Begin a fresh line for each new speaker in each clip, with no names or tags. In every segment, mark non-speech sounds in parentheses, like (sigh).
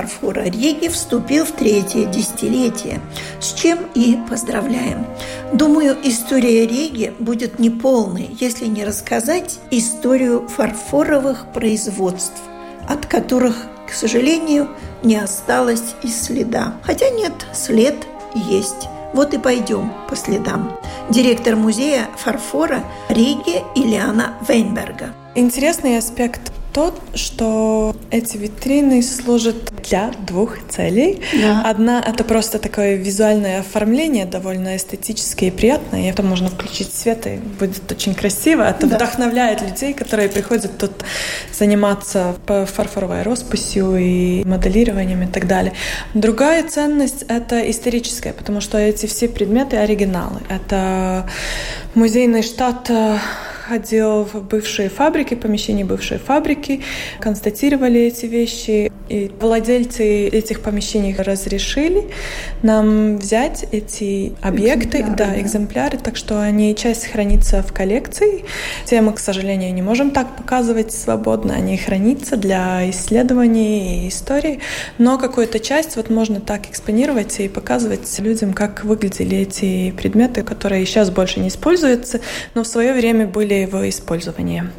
Фарфора Риги вступил в третье десятилетие, с чем и поздравляем. Думаю, история Риги будет неполной, если не рассказать историю фарфоровых производств, от которых, к сожалению, не осталось и следа. Хотя нет, след есть. Вот и пойдем по следам. Директор музея фарфора Риги Ильяна Вейнберга.
Интересный аспект тот, что эти витрины служат для двух целей. Да. Одна — это просто такое визуальное оформление, довольно эстетическое и приятное. И это можно включить свет, и будет очень красиво. Это да. вдохновляет людей, которые приходят тут заниматься по фарфоровой росписью и моделированием и так далее. Другая ценность — это историческая, потому что эти все предметы — оригиналы. Это музейный штат э, ходил в бывшие фабрики, помещения бывшей фабрики, констатировали эти вещи. И владельцы этих помещений разрешили нам взять эти объекты, экземпляры, да, да, экземпляры, так что они часть хранится в коллекции. Те мы, к сожалению, не можем так показывать свободно, они хранятся для исследований и истории, но какую-то часть вот можно так экспонировать и показывать людям, как выглядели эти предметы, которые сейчас больше не используются, но в свое время были его использования.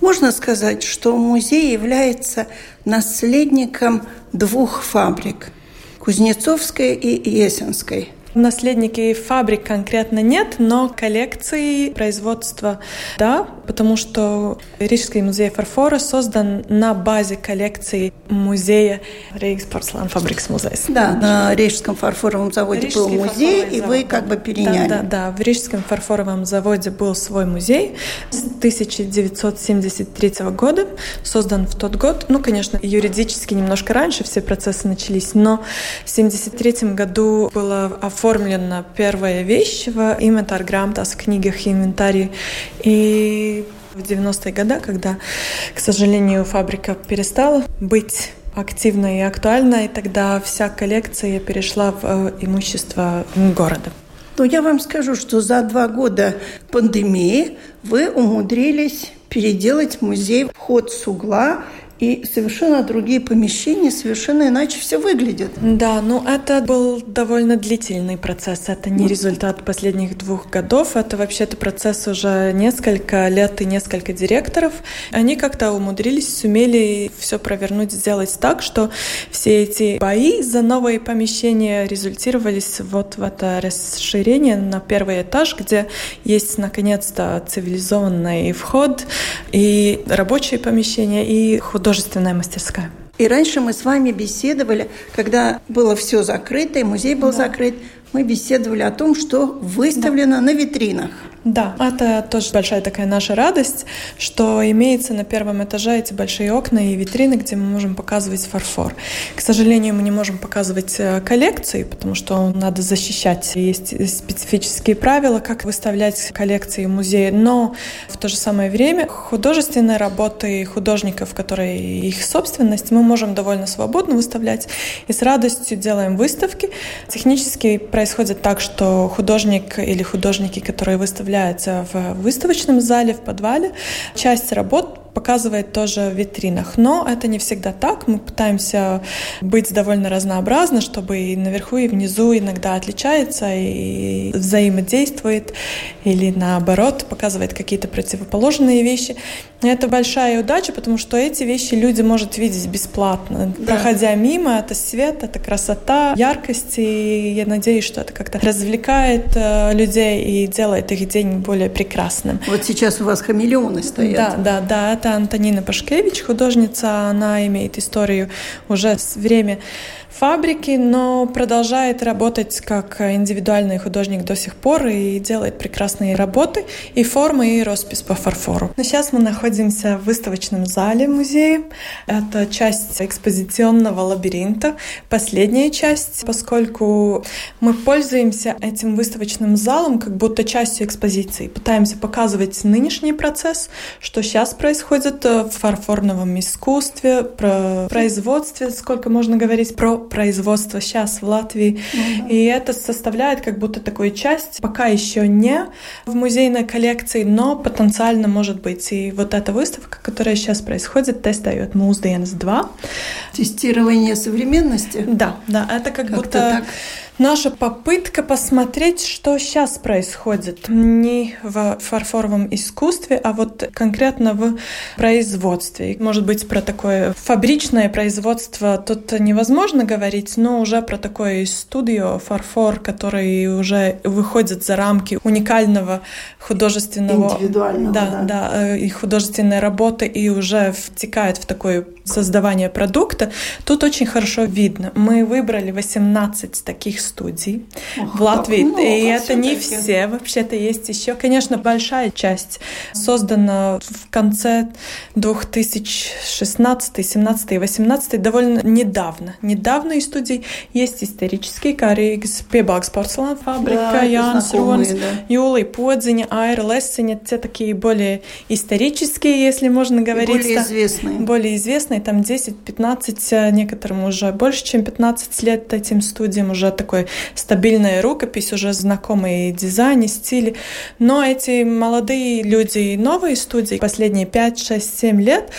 Можно сказать, что музей является наследником двух фабрик – Кузнецовской и Есенской –
Наследники фабрик конкретно нет, но коллекции производства да, потому что Рижский музей фарфора создан на базе коллекции музея Рейгс Порцелан Фабрикс музей.
Да, на Рижском фарфоровом заводе Рижский был музей, и вы как бы переняли.
Да, да, да, в Рижском фарфоровом заводе был свой музей с 1973 года, создан в тот год. Ну, конечно, юридически немножко раньше все процессы начались, но в 1973 году было оформлено оформлена первая вещь в инвентар-грамотах, книгах и инвентаре. И в 90-е годы, когда, к сожалению, фабрика перестала быть активной и актуальной, тогда вся коллекция перешла в э, имущество города.
Но я вам скажу, что за два года пандемии вы умудрились переделать музей вход с угла и совершенно другие помещения, совершенно иначе все выглядит.
Да, ну это был довольно длительный процесс. Это не результат последних двух годов. Это вообще-то процесс уже несколько лет и несколько директоров. Они как-то умудрились, сумели все провернуть, сделать так, что все эти бои за новые помещения результировались вот в это расширение на первый этаж, где есть наконец-то цивилизованный вход и рабочие помещения, и художественные художественная мастерская.
И раньше мы с вами беседовали, когда было все закрыто, и музей был да. закрыт, мы беседовали о том, что выставлено да. на витринах.
Да, это тоже большая такая наша радость, что имеется на первом этаже эти большие окна и витрины, где мы можем показывать фарфор. К сожалению, мы не можем показывать э, коллекции, потому что надо защищать. Есть специфические правила, как выставлять коллекции музея, но в то же самое время художественные работы художников, которые их собственность, мы можем довольно свободно выставлять и с радостью делаем выставки. Технически происходит так, что художник или художники, которые выставляют выставляется в выставочном зале, в подвале. Часть работ показывает тоже в витринах. Но это не всегда так. Мы пытаемся быть довольно разнообразны, чтобы и наверху, и внизу иногда отличается и взаимодействует, или наоборот показывает какие-то противоположные вещи. Это большая удача, потому что эти вещи люди могут видеть бесплатно. Да. Проходя мимо, это свет, это красота, яркость, и я надеюсь, что это как-то развлекает э, людей и делает их день более прекрасным.
Вот сейчас у вас хамелеоны стоят.
Да, да, да, это Антонина Пашкевич, художница. Она имеет историю уже с время фабрики, но продолжает работать как индивидуальный художник до сих пор и делает прекрасные работы и формы, и роспись по фарфору. Но сейчас мы находимся в выставочном зале музея. Это часть экспозиционного лабиринта, последняя часть, поскольку мы пользуемся этим выставочным залом как будто частью экспозиции. Пытаемся показывать нынешний процесс, что сейчас происходит в фарфорном искусстве, про производстве, сколько можно говорить, про производства сейчас в Латвии. Mm-hmm. И это составляет как будто такую часть, пока еще не в музейной коллекции, но потенциально может быть. И вот эта выставка, которая сейчас происходит, тестает Mūsdienas 2.
Тестирование современности?
Да, да, это как, как будто... Так наша попытка посмотреть, что сейчас происходит. Не в фарфоровом искусстве, а вот конкретно в производстве. Может быть, про такое фабричное производство тут невозможно говорить, но уже про такое студио, фарфор, который уже выходит за рамки уникального художественного...
Индивидуального,
да. Да, да, э, и художественной работы, и уже втекает в такое создавание продукта. Тут очень хорошо видно. Мы выбрали 18 таких студий Ох, в Латвии. Много, и это не все. Вообще-то есть еще, конечно, большая часть создана в конце 2016, 17 и 18 довольно недавно. Недавно из студий есть исторические, Rīgas piebāgs porcelāna фабрика, да, Jānis Ronis, да. Юлия Подзиня, Айра Лессиня. Те такие более исторические, если можно говорить.
Более известные.
Более известные, там 10-15, некоторым уже больше, чем 15 лет этим студиям, уже такой стабильная рукопись, уже знакомые дизайны, стили. Но эти молодые люди, новые студии, последние 5, 6, 7 лет,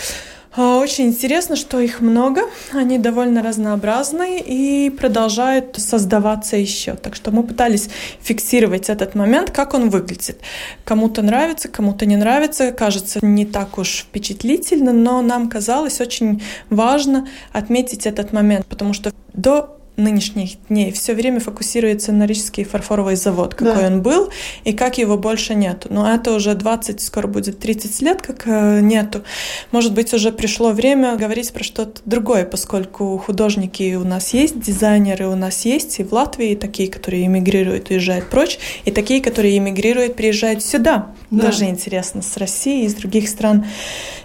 очень интересно, что их много, они довольно разнообразные и продолжают создаваться еще. Так что мы пытались фиксировать этот момент, как он выглядит. Кому-то нравится, кому-то не нравится, кажется не так уж впечатлительно, но нам казалось очень важно отметить этот момент, потому что до нынешних дней все время фокусируется на Рижский фарфоровый завод, какой да. он был, и как его больше нету. Но это уже 20, скоро будет 30 лет, как э, нету. Может быть, уже пришло время говорить про что-то другое, поскольку художники у нас есть, дизайнеры у нас есть, и в Латвии такие, которые эмигрируют, уезжают прочь, и такие, которые эмигрируют, приезжают сюда. Да. Даже интересно, с России, из других стран.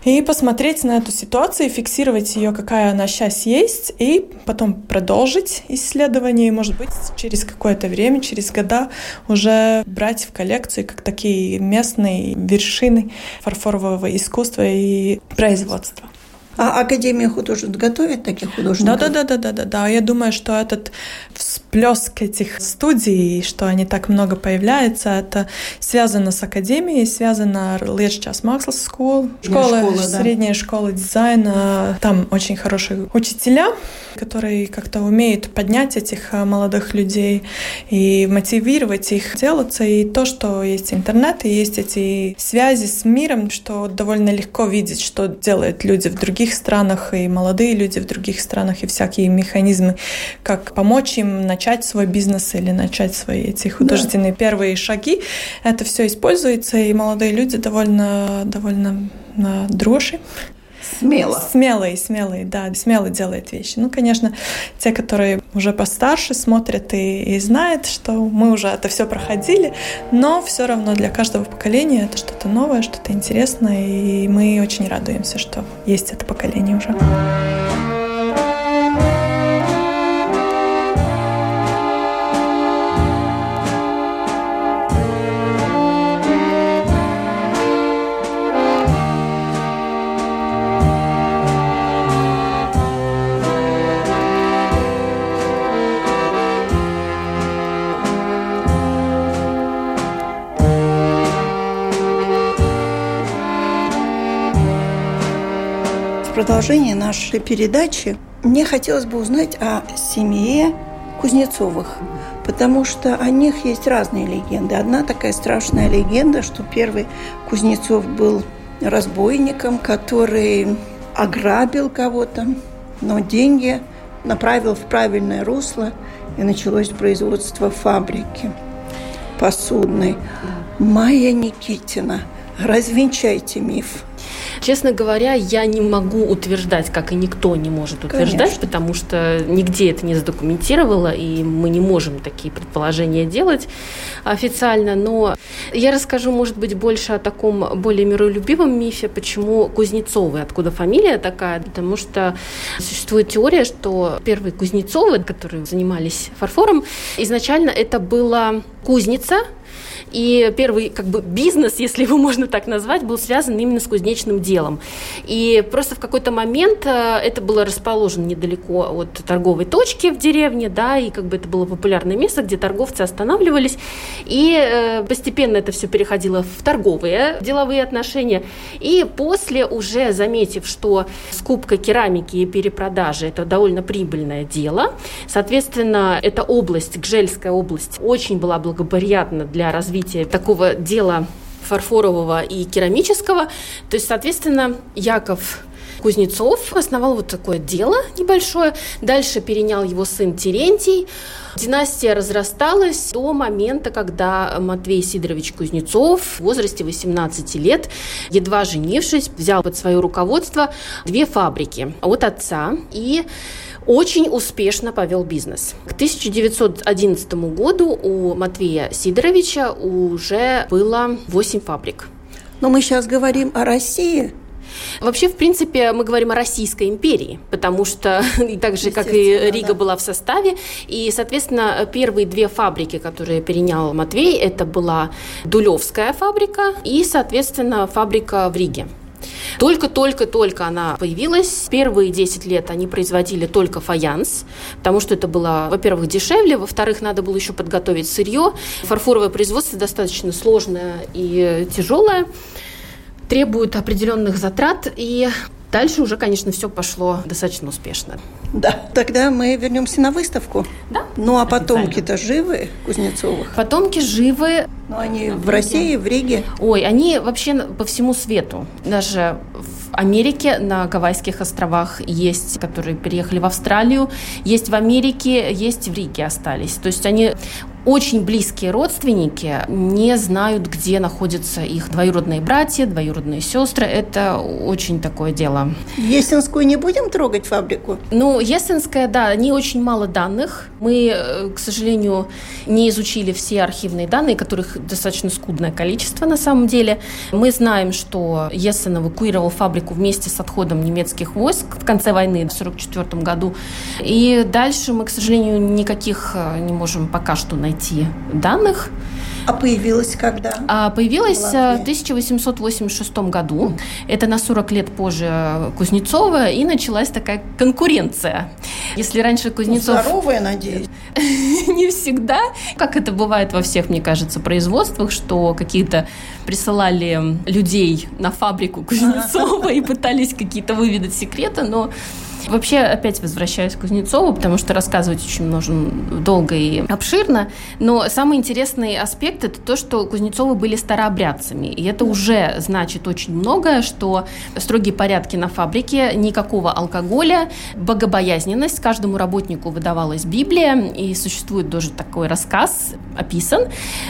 И посмотреть на эту ситуацию, фиксировать ее, какая она сейчас есть, и потом продолжить продолжать исследования и, может быть, через какое-то время, через года уже брать в коллекции как такие местные вершины фарфорового искусства и производства.
А Академия художеств готовит таких художников?
Да, да, да, да, да, да. Я думаю, что этот всплеск этих студий, что они так много появляются, это связано с Академией, связано Леччас Макслс School, школа, школа да. средняя школа дизайна. Там очень хорошие учителя, которые как-то умеют поднять этих а, молодых людей и мотивировать их делаться. И то, что есть интернет, и есть эти связи с миром, что довольно легко видеть, что делают люди в других других странах, и молодые люди в других странах, и всякие механизмы, как помочь им начать свой бизнес или начать свои эти художественные да. первые шаги. Это все используется, и молодые люди довольно, довольно дрожи
Смело.
Смелые, смелые, да, смело делают вещи. Ну, конечно, те, которые уже постарше смотрят и, и знают, что мы уже это все проходили, но все равно для каждого поколения это что-то новое, что-то интересное, и мы очень радуемся, что есть это поколение уже.
Продолжение нашей передачи мне хотелось бы узнать о семье Кузнецовых, потому что о них есть разные легенды. Одна такая страшная легенда, что первый Кузнецов был разбойником, который ограбил кого-то, но деньги направил в правильное русло, и началось производство фабрики посудной. Майя Никитина, развенчайте миф.
Честно говоря, я не могу утверждать, как и никто не может утверждать, Конечно. потому что нигде это не задокументировало, и мы не можем такие предположения делать официально. Но я расскажу, может быть, больше о таком более миролюбивом мифе, почему Кузнецовы, откуда фамилия такая, потому что существует теория, что первые Кузнецовы, которые занимались фарфором, изначально это была кузница, и первый как бы бизнес, (laughs) если его можно так назвать, был связан именно с кузнечным делом. И просто в какой-то момент э, это было расположено недалеко от торговой точки в деревне, да, и как бы это было популярное место, где торговцы останавливались. И э, постепенно это все переходило в торговые деловые отношения. И после уже заметив, что скупка керамики и перепродажа – это довольно прибыльное дело, соответственно, эта область, Гжельская область, очень была благоприятна для развития развития такого дела фарфорового и керамического. То есть, соответственно, Яков Кузнецов основал вот такое дело небольшое. Дальше перенял его сын Терентий. Династия разрасталась до момента, когда Матвей Сидорович Кузнецов в возрасте 18 лет, едва женившись, взял под свое руководство две фабрики от отца и очень успешно повел бизнес. К 1911 году у Матвея Сидоровича уже было 8 фабрик.
Но мы сейчас говорим о России.
Вообще, в принципе, мы говорим о Российской империи, потому что (laughs) так же, как и Рига да. была в составе, и, соответственно, первые две фабрики, которые перенял Матвей, это была Дулевская фабрика и, соответственно, фабрика в Риге. Только-только-только она появилась. Первые 10 лет они производили только фаянс, потому что это было, во-первых, дешевле, во-вторых, надо было еще подготовить сырье. Фарфоровое производство достаточно сложное и тяжелое требует определенных затрат, и дальше уже, конечно, все пошло достаточно успешно.
Да, тогда мы вернемся на выставку.
Да.
Ну а потомки-то живы Кузнецовых?
Потомки живы.
Ну они в России, в Риге?
Ой, они вообще по всему свету. Даже в Америке на Гавайских островах есть, которые переехали в Австралию, есть в Америке, есть в Риге остались. То есть они очень близкие родственники не знают, где находятся их двоюродные братья, двоюродные сестры. Это очень такое дело.
Есенскую не будем трогать фабрику?
Ну, Есенская, да, не очень мало данных. Мы, э, к сожалению, не изучили все архивные данные, которых достаточно скудное количество на самом деле. Мы знаем, что Ессен эвакуировал фабрику вместе с отходом немецких войск в конце войны в 1944 году. И дальше мы, к сожалению, никаких э, не можем пока что найти найти данных.
А появилась когда?
А появилась в 1886 году. Это на 40 лет позже Кузнецова, и началась такая конкуренция. Если раньше Кузнецов...
Ну, здоровая, надеюсь. (laughs)
Не всегда. Как это бывает во всех, мне кажется, производствах, что какие-то присылали людей на фабрику Кузнецова и пытались какие-то выведать секреты, но Вообще, опять возвращаюсь к Кузнецову, потому что рассказывать очень нужно долго и обширно. Но самый интересный аспект – это то, что Кузнецовы были старообрядцами. И это уже значит очень многое, что строгие порядки на фабрике, никакого алкоголя, богобоязненность. Каждому работнику выдавалась Библия, и существует даже такой рассказ, описан,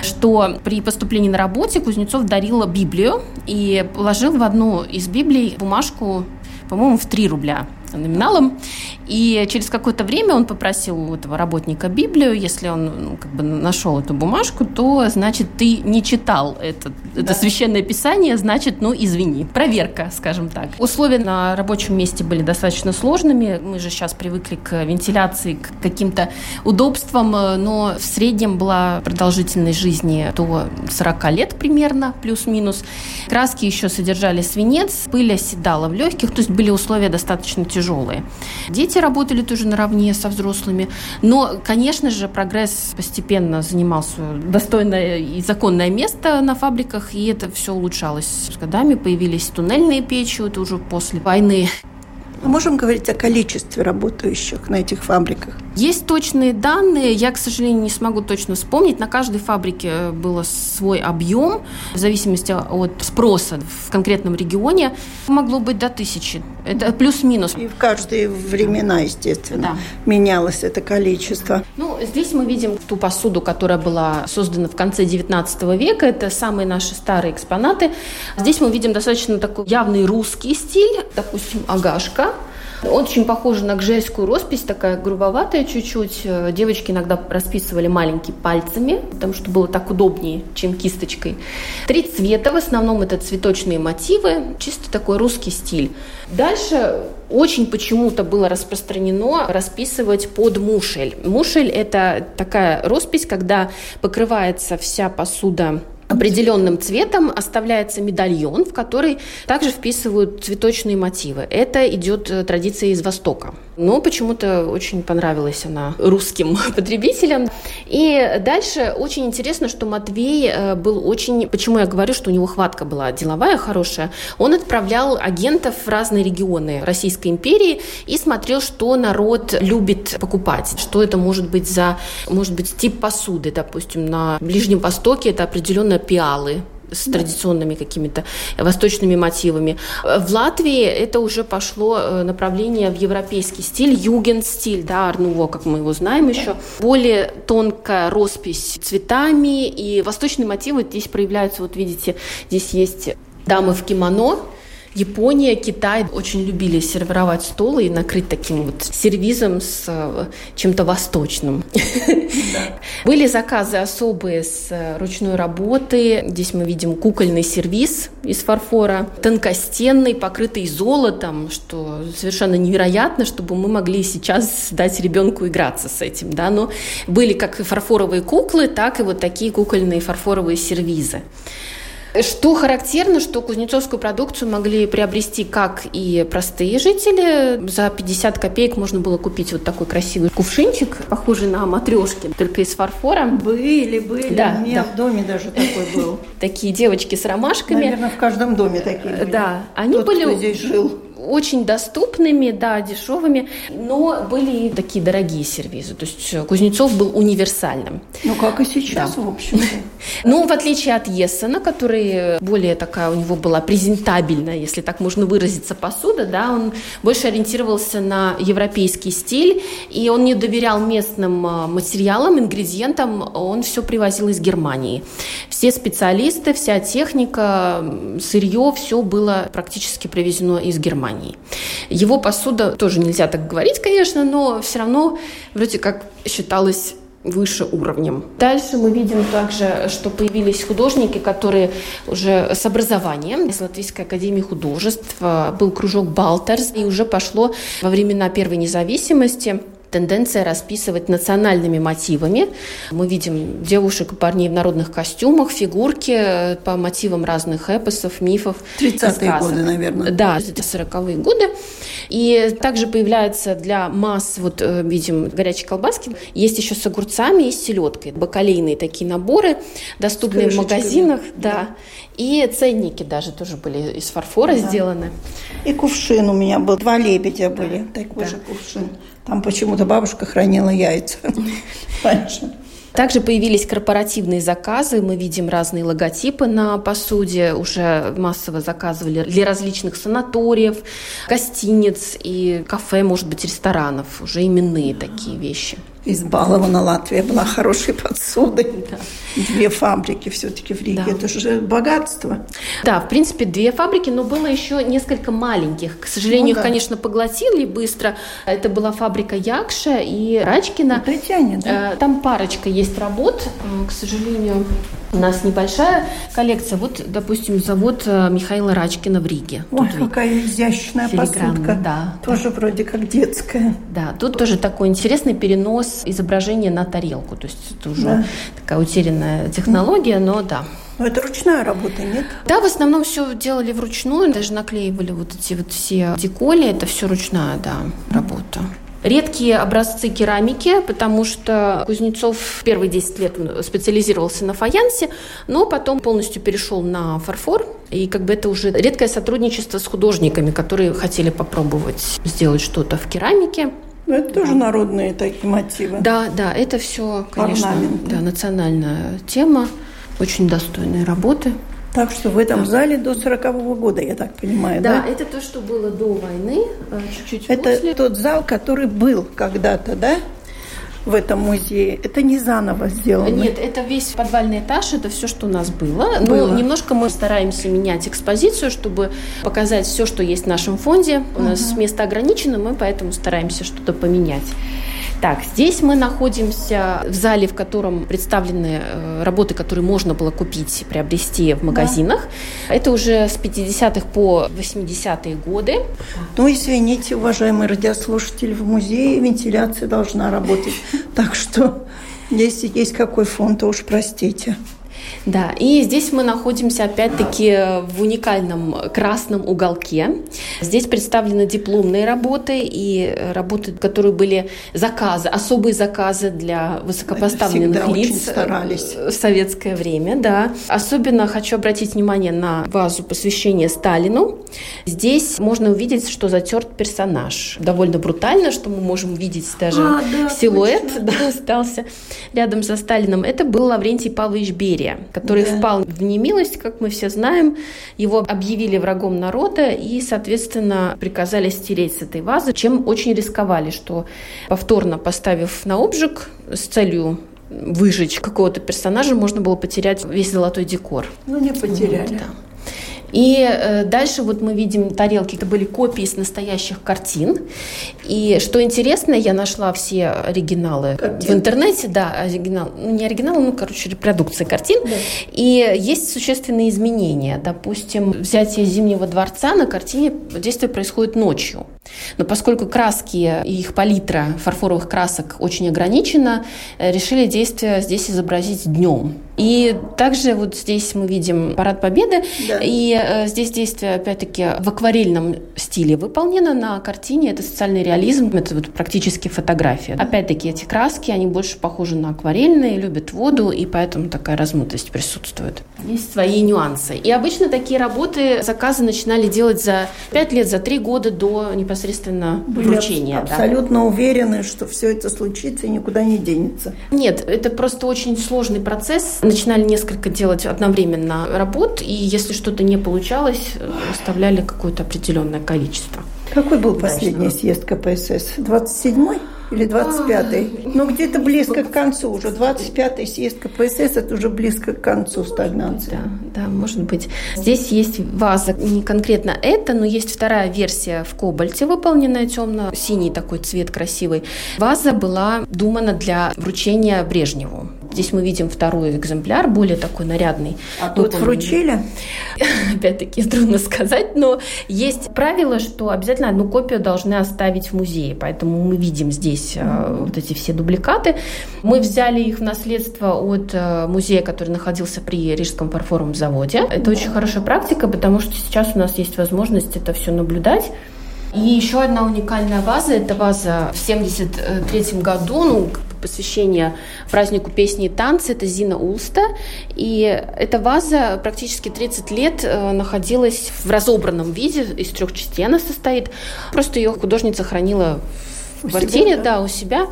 что при поступлении на работе Кузнецов дарил Библию и положил в одну из Библий бумажку, по-моему, в 3 рубля номиналом. И через какое-то время он попросил у этого работника Библию. Если он ну, как бы нашел эту бумажку, то значит ты не читал это, да. это священное писание, значит, ну извини. Проверка, скажем так. Условия на рабочем месте были достаточно сложными. Мы же сейчас привыкли к вентиляции, к каким-то удобствам, но в среднем была продолжительность жизни до 40 лет примерно, плюс-минус. Краски еще содержали свинец, пыль оседала в легких, то есть были условия достаточно тяжелые тяжелые. Дети работали тоже наравне со взрослыми, но, конечно же, прогресс постепенно занимал свое достойное и законное место на фабриках, и это все улучшалось. С годами появились туннельные печи, это уже после войны.
Мы можем говорить о количестве работающих на этих фабриках?
Есть точные данные, я, к сожалению, не смогу точно вспомнить. На каждой фабрике было свой объем, в зависимости от спроса в конкретном регионе. Могло быть до тысячи. Это плюс-минус.
И в каждые времена, естественно, да. менялось это количество.
Ну, здесь мы видим ту посуду, которая была создана в конце 19 века. Это самые наши старые экспонаты. Здесь мы видим достаточно такой явный русский стиль, допустим, агашка. Очень похоже на гжельскую роспись, такая грубоватая чуть-чуть. Э, девочки иногда расписывали маленькими пальцами, потому что было так удобнее, чем кисточкой. Три цвета, в основном это цветочные мотивы, чисто такой русский стиль. Дальше очень почему-то было распространено расписывать под мушель. Мушель – это такая роспись, когда покрывается вся посуда определенным цветом оставляется медальон, в который также вписывают цветочные мотивы. Это идет э, традиция из Востока. Но почему-то очень понравилась она русским (laughs) потребителям. И дальше очень интересно, что Матвей э, был очень... Почему я говорю, что у него хватка была деловая хорошая? Он отправлял агентов в разные регионы Российской империи и смотрел, что народ любит покупать. Что это может быть за, может быть, тип посуды, допустим, на Ближнем Востоке это определенно пиалы, с традиционными какими-то восточными мотивами. В Латвии это уже пошло э, направление в европейский стиль, юген-стиль, да, арнуво, как мы его знаем еще. Более тонкая роспись цветами и восточные мотивы здесь проявляются, вот видите, здесь есть дамы в кимоно, Япония, Китай очень любили сервировать столы и накрыть таким вот сервизом с э, чем-то восточным. (laughs) Были заказы особые с э, ручной работы. Здесь мы видим кукольный сервиз из фарфора, тонкостенный, покрытый золотом, что совершенно невероятно, чтобы мы могли сейчас дать ребенку играться с этим. Да? Но были как и фарфоровые куклы, так и вот такие кукольные фарфоровые сервизы. Что характерно, что кузнецовскую продукцию могли приобрести как и простые жители. За 50 копеек можно было купить вот такой красивый кувшинчик, похожий на матрешки, только из фарфора.
Были, были. Да, У меня да. в доме даже такой был. (laughs)
Такие девочки с ромашками.
Наверное, в каждом доме такие были.
Да, они
Тот,
были...
Кто здесь жил
очень доступными, да, дешевыми, но были и такие дорогие сервизы. То есть э, Кузнецов был универсальным.
Ну, как и сейчас, да. в общем (laughs)
Ну, в отличие от Ессена, который более такая у него была презентабельная, если так можно выразиться, посуда, да, он больше ориентировался на европейский стиль, и он не доверял местным э, материалам, ингредиентам, он все привозил из Германии. Все специалисты, вся техника, сырье, все было практически привезено из Германии. Германии. Его посуда, тоже нельзя так говорить, конечно, но все равно вроде как считалась выше уровнем. Дальше мы видим также, что появились художники, которые уже с образованием из Латвийской академии художеств, был кружок Балтерс, и уже пошло во времена Первой независимости тенденция расписывать национальными мотивами. Мы видим девушек и парней в народных костюмах, фигурки э, по мотивам разных эпосов, мифов.
30-е годы, наверное.
Да, 40-е годы. И также появляется для масс, вот э, видим, горячие колбаски. Есть еще с огурцами и с селедкой. Бакалейные такие наборы, доступные в магазинах. Да. да. И ценники даже тоже были из фарфора да. сделаны.
И кувшин у меня был. Два лебедя были. Такой да. же кувшин. Там почему-то бабушка хранила яйца (laughs) раньше.
Также появились корпоративные заказы. Мы видим разные логотипы на посуде. Уже массово заказывали для различных санаториев, гостиниц и кафе, может быть, ресторанов. Уже именные такие вещи
избалована Латвия была хорошей посудой. Да. Две фабрики все-таки в Риге. Да. Это же богатство.
Да, в принципе, две фабрики, но было еще несколько маленьких. К сожалению, ну, да. их, конечно, поглотили быстро. Это была фабрика Якша и Рачкина.
Британия, да?
Э, там парочка есть работ. К сожалению, у нас небольшая коллекция. Вот, допустим, завод э, Михаила Рачкина в Риге.
Ой, тут какая изящная посудка.
Да.
Тоже да. вроде как детская.
Да, тут тоже такой интересный перенос изображения на тарелку. То есть это уже да. такая утерянная технология, но да.
Но это ручная работа, нет?
Да, в основном все делали вручную, даже наклеивали вот эти вот все деколи, это все ручная, да, работа. Редкие образцы керамики, потому что Кузнецов первые 10 лет специализировался на фаянсе, но потом полностью перешел на фарфор. И как бы это уже редкое сотрудничество с художниками, которые хотели попробовать сделать что-то в керамике.
Но это тоже народные такие мотивы.
Да, да, это все, конечно, да, национальная тема, очень достойные работы.
Так что в этом да. зале до 40-го года, я так понимаю,
да? Да, это то, что было до войны, э, чуть-чуть
Это
после.
тот зал, который был когда-то, да? в этом музее. Это не заново сделано.
Нет, это весь подвальный этаж, это все, что у нас было. было. Но немножко мы стараемся менять экспозицию, чтобы показать все, что есть в нашем фонде. У угу. нас место ограничено, мы поэтому стараемся что-то поменять. Так, здесь мы находимся в зале, в котором представлены э, работы, которые можно было купить, приобрести в магазинах. Да. Это уже с 50-х по 80-е годы.
Ну, извините, уважаемые радиослушатели, в музее вентиляция должна работать. Так что, если есть какой фон, то уж простите.
Да, и здесь мы находимся опять-таки в уникальном красном уголке. Здесь представлены дипломные работы и работы, которые были заказы, особые заказы для высокопоставленных лиц
старались.
в советское время. Да. Особенно хочу обратить внимание на вазу посвящения Сталину. Здесь можно увидеть, что затерт персонаж. Довольно брутально, что мы можем видеть даже а, да, силуэт да, (laughs) остался рядом со Сталином. Это был Лаврентий Павлович Берия, который да. впал в немилость, как мы все знаем. Его объявили врагом народа и, соответственно, приказали стереть с этой вазы, чем очень рисковали, что повторно поставив на обжиг с целью выжечь какого-то персонажа, можно было потерять весь золотой декор.
Ну, не потеряли. Вот, да.
И э, дальше вот мы видим тарелки, это были копии с настоящих картин. И что интересно, я нашла все оригиналы картин. в интернете, да, оригинал, ну не оригиналы, ну, короче, репродукции картин. Да. И есть существенные изменения. Допустим, взятие Зимнего дворца на картине действие происходит ночью. Но поскольку краски и их палитра фарфоровых красок очень ограничена, э, решили действие здесь изобразить днем. И также вот здесь мы видим парад Победы, да. и э, здесь действие опять-таки в акварельном стиле выполнено на картине. Это социальный реализм, это вот практически фотография. Опять-таки эти краски, они больше похожи на акварельные, любят воду, и поэтому такая размытость присутствует. Есть свои нюансы. И обычно такие работы заказы начинали делать за 5 лет, за 3 года до непосредственно Были вручения.
абсолютно да. уверены, что все это случится и никуда не денется.
Нет, это просто очень сложный процесс начинали несколько делать одновременно работ, и если что-то не получалось, оставляли какое-то определенное количество.
Какой был последний съезд КПСС? 27-й? Или 25-й? Ну, где-то близко к концу уже. 25-й съезд КПСС – это уже близко к концу стагнации.
Да, да, может быть. Здесь есть ваза, не конкретно это, но есть вторая версия в кобальте, выполненная темно-синий такой цвет красивый. Ваза была думана для вручения Брежневу. Здесь мы видим второй экземпляр, более такой нарядный.
А тут вручили? (laughs)
Опять-таки трудно сказать, но есть правило, что обязательно одну копию должны оставить в музее, поэтому мы видим здесь mm-hmm. вот эти все дубликаты. Мы взяли их в наследство от э, музея, который находился при Рижском фарфоровом заводе. Это mm-hmm. очень хорошая практика, потому что сейчас у нас есть возможность это все наблюдать. И еще одна уникальная ваза, это ваза в 73 году, ну, посвящение празднику песни и танца. Это Зина Улста. И эта ваза практически 30 лет э, находилась в разобранном виде, из трех частей она состоит. Просто ее художница хранила в квартире, себя, да? да, у себя.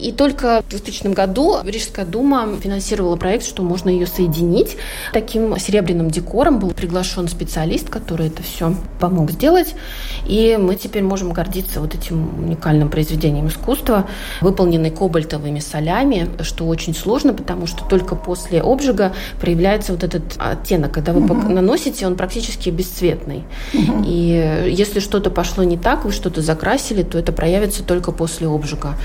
И только в 2000 году Рижская дума финансировала проект, что можно ее соединить. Таким серебряным декором был приглашен специалист, который это все помог сделать. И мы теперь можем гордиться вот этим уникальным произведением искусства, выполненной кобальтовыми солями, что очень сложно, потому что только после обжига проявляется вот этот оттенок. Когда вы угу. наносите, он практически бесцветный. Угу. И если что-то пошло не так, вы что-то закрасили, то это проявится только после обжига.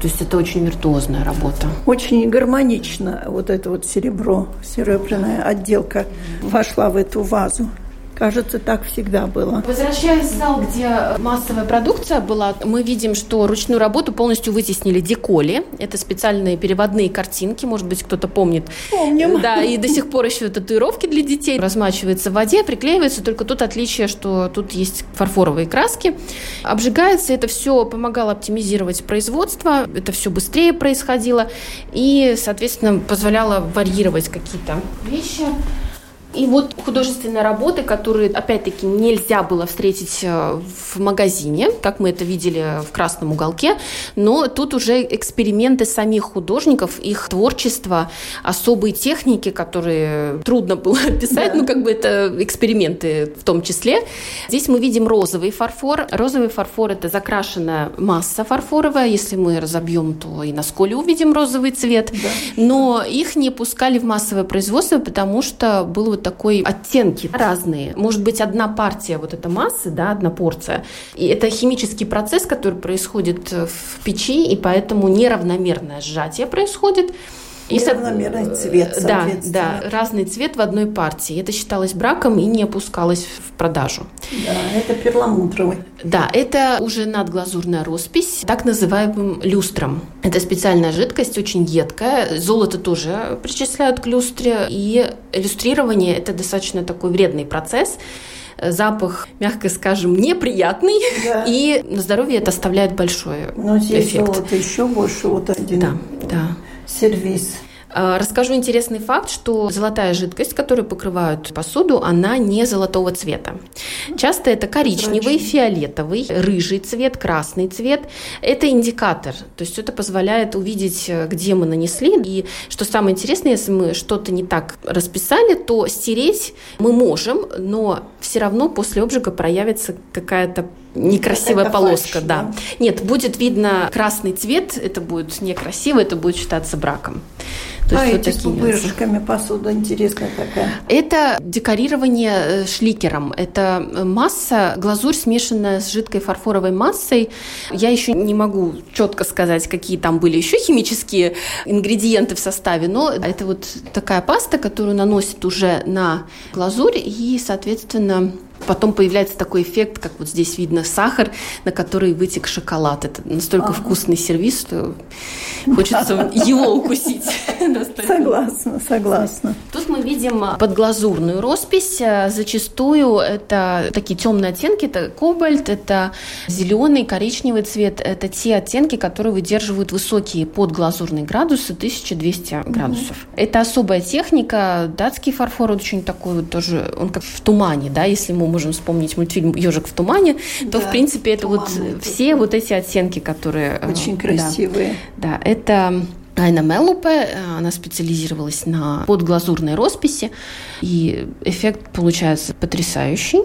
То есть это очень виртуозная работа.
Очень гармонично вот это вот серебро, серебряная отделка вошла в эту вазу. Кажется, так всегда было.
Возвращаясь в зал, где массовая продукция была, мы видим, что ручную работу полностью вытеснили деколи. Это специальные переводные картинки, может быть, кто-то помнит.
Помним.
Да, и до сих пор еще татуировки для детей. Размачивается в воде, приклеивается, только тут отличие, что тут есть фарфоровые краски. Обжигается, это все помогало оптимизировать производство, это все быстрее происходило и, соответственно, позволяло варьировать какие-то вещи. И вот художественные работы, которые, опять-таки, нельзя было встретить э, в магазине, как мы это видели в красном уголке, но тут уже эксперименты самих художников, их творчество, особые техники, которые трудно было (laughs) описать, да. ну как бы это эксперименты в том числе. Здесь мы видим розовый фарфор. Розовый фарфор – это закрашенная масса фарфоровая. Если мы разобьем, то и на сколе увидим розовый цвет. Да. Но их не пускали в массовое производство, потому что был вот такой оттенки разные. Может быть, одна партия вот этой массы, да, одна порция. И это химический процесс, который происходит в печи, и поэтому неравномерное сжатие происходит.
И равномерный цвет,
Да, да, разный цвет в одной партии. Это считалось браком и не опускалось в продажу.
Да, это перламутровый.
Да, это уже надглазурная роспись, так называемым люстром. Это специальная жидкость, очень едкая. Золото тоже причисляют к люстре. И иллюстрирование – это достаточно такой вредный процесс запах, мягко скажем, неприятный, да. и на здоровье это оставляет большой Но здесь эффект.
золото еще больше, вот один.
Да, да
сервис.
А, расскажу интересный факт, что золотая жидкость, которую покрывают посуду, она не золотого цвета. Часто это коричневый, фиолетовый, рыжий цвет, красный цвет. Это индикатор, то есть это позволяет увидеть, где мы нанесли. И что самое интересное, если мы что-то не так расписали, то стереть мы можем, но все равно после обжига проявится какая-то некрасивая это полоска, фальш, да. да. Нет, будет видно красный цвет, это будет некрасиво, это будет считаться браком.
То а есть эти вот с пупырышками посуда интересная такая?
Это декорирование э, шликером. Это масса, глазурь, смешанная с жидкой фарфоровой массой. Я еще не могу четко сказать, какие там были еще химические ингредиенты в составе, но это вот такая паста, которую наносит уже на глазурь и, соответственно, Потом появляется такой эффект, как вот здесь видно сахар, на который вытек шоколад. Это настолько ага. вкусный сервис, что хочется (laughs) его укусить. (laughs)
Согласна, согласна.
Тут мы видим подглазурную роспись. Зачастую это такие темные оттенки, это кобальт, это зеленый, коричневый цвет. Это те оттенки, которые выдерживают высокие подглазурные градусы, 1200 градусов. Это особая техника. Датский фарфор очень такой вот тоже, он как в тумане, да, если мы можем вспомнить мультфильм «Ежик в тумане», то, да, в принципе, это вот все вот эти оттенки, которые...
Э, Очень красивые.
Да, да это Айна Мелупе, э, она специализировалась на подглазурной росписи, и эффект получается потрясающий.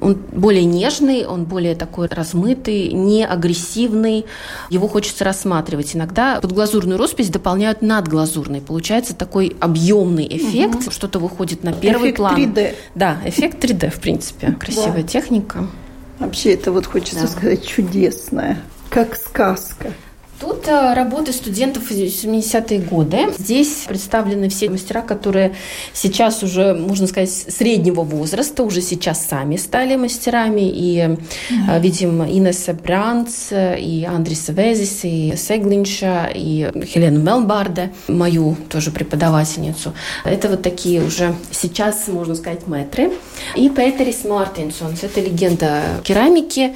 Он более нежный, он более такой размытый, не агрессивный. Его хочется рассматривать. Иногда подглазурную роспись дополняют надглазурной. Получается такой объемный эффект. Угу. Что-то выходит на первый
эффект
план.
3D.
Да, эффект 3D, в принципе. Красивая да. техника.
Вообще это вот хочется да. сказать чудесное, как сказка.
Тут э, работы студентов 70-е годы. Здесь представлены все мастера, которые сейчас уже, можно сказать, среднего возраста, уже сейчас сами стали мастерами. И mm-hmm. видим Инесса Бранц, и Андрис Везис, и Сеглинша, и Хелену Мелбарде, мою тоже преподавательницу. Это вот такие уже сейчас, можно сказать, мэтры. И Петерис Мартинсонс, это легенда керамики.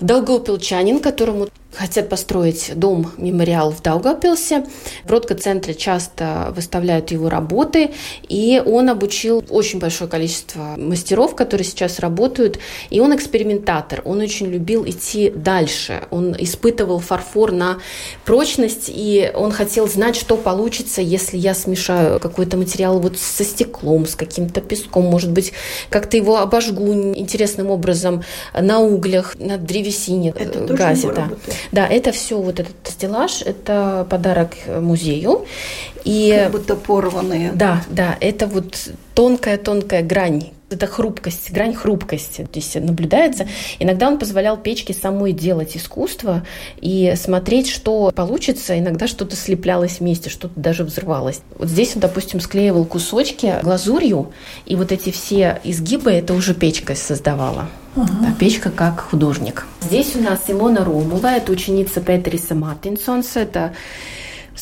Долгопилчанин, которому хотят построить дом-мемориал в Даугавпилсе. В Ротко-центре часто выставляют его работы, и он обучил очень большое количество мастеров, которые сейчас работают, и он экспериментатор, он очень любил идти дальше, он испытывал фарфор на прочность, и он хотел знать, что получится, если я смешаю какой-то материал вот со стеклом, с каким-то песком, может быть, как-то его обожгу интересным образом на углях, на древесине,
Это
газе.
Да.
Да, это все вот этот стеллаж, это подарок музею. И,
как будто порванные.
Да, да, это вот тонкая-тонкая грань это хрупкость, грань хрупкости здесь наблюдается. Иногда он позволял печке самой делать искусство и смотреть, что получится. Иногда что-то слеплялось вместе, что-то даже взрывалось. Вот здесь он, допустим, склеивал кусочки глазурью, и вот эти все изгибы это уже печка создавала. Ага. Печка как художник. Здесь у нас Илона Ромова, это ученица Петриса Мартинсонса, это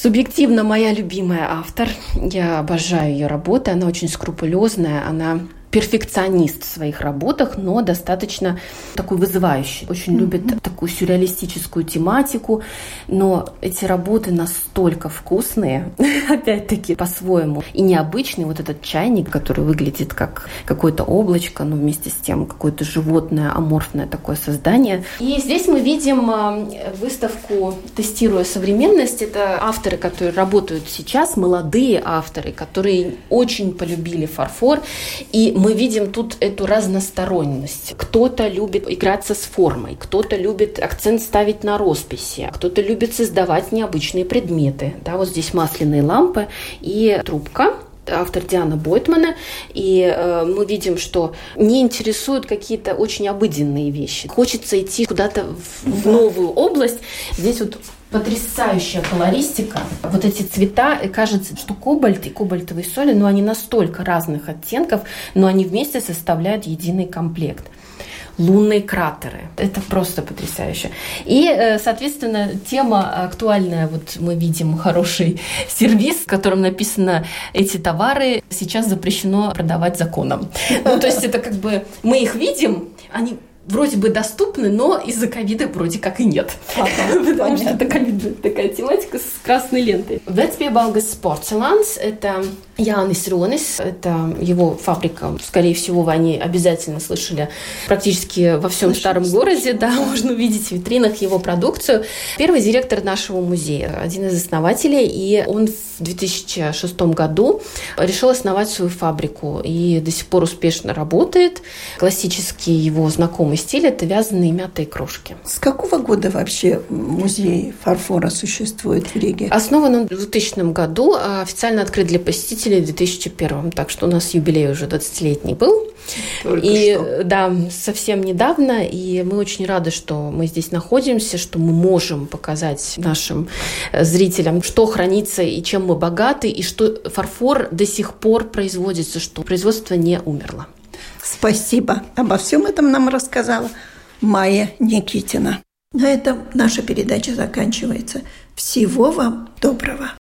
Субъективно моя любимая автор. Я обожаю ее работы. Она очень скрупулезная. Она перфекционист в своих работах, но достаточно такой вызывающий. Очень mm-hmm. любит такую сюрреалистическую тематику, но эти работы настолько вкусные, (laughs) опять-таки по-своему, и необычный. Вот этот чайник, который выглядит как какое-то облачко, но вместе с тем какое-то животное, аморфное такое создание. И здесь мы видим а, выставку «Тестируя современность». Это авторы, которые работают сейчас, молодые авторы, которые очень полюбили фарфор. И мы видим тут эту разносторонность. Кто-то любит играться с формой, кто-то любит акцент ставить на росписи, кто-то любит создавать необычные предметы. Да, вот здесь масляные лампы и трубка, автор Диана Бойтмана, и э, мы видим, что не интересуют какие-то очень обыденные вещи. Хочется идти куда-то в, в новую область. Здесь вот потрясающая колористика. Вот эти цвета, кажется, что кобальт и кобальтовые соли, но ну, они настолько разных оттенков, но они вместе составляют единый комплект лунные кратеры. Это просто потрясающе. И, э, соответственно, тема актуальная. Вот мы видим хороший (laughs) сервис, в котором написано «Эти товары сейчас запрещено продавать законом». Ну, то есть это как бы мы их видим, они вроде бы доступны, но из-за ковида вроде как и нет. (laughs) Потому что такая тематика с красной лентой. Вецбебалгас Porcelans – это Янис Ронис, это его фабрика. Скорее всего, вы о ней обязательно слышали практически во всем старом городе. Да, (laughs) можно увидеть в витринах его продукцию. Первый директор нашего музея, один из основателей, и он в 2006 году решил основать свою фабрику и до сих пор успешно работает. Классический его знакомый стиль – это вязаные мятые кружки.
С какого года вообще музей фарфора существует в Риге?
Основан он в 2000 году, а официально открыт для посетителей посетителей в 2001, так что у нас юбилей уже 20-летний был. Только и что. да, совсем недавно, и мы очень рады, что мы здесь находимся, что мы можем показать нашим э, зрителям, что хранится и чем мы богаты, и что фарфор до сих пор производится, что производство не умерло.
Спасибо. Обо всем этом нам рассказала Майя Никитина. На этом наша передача заканчивается. Всего вам доброго.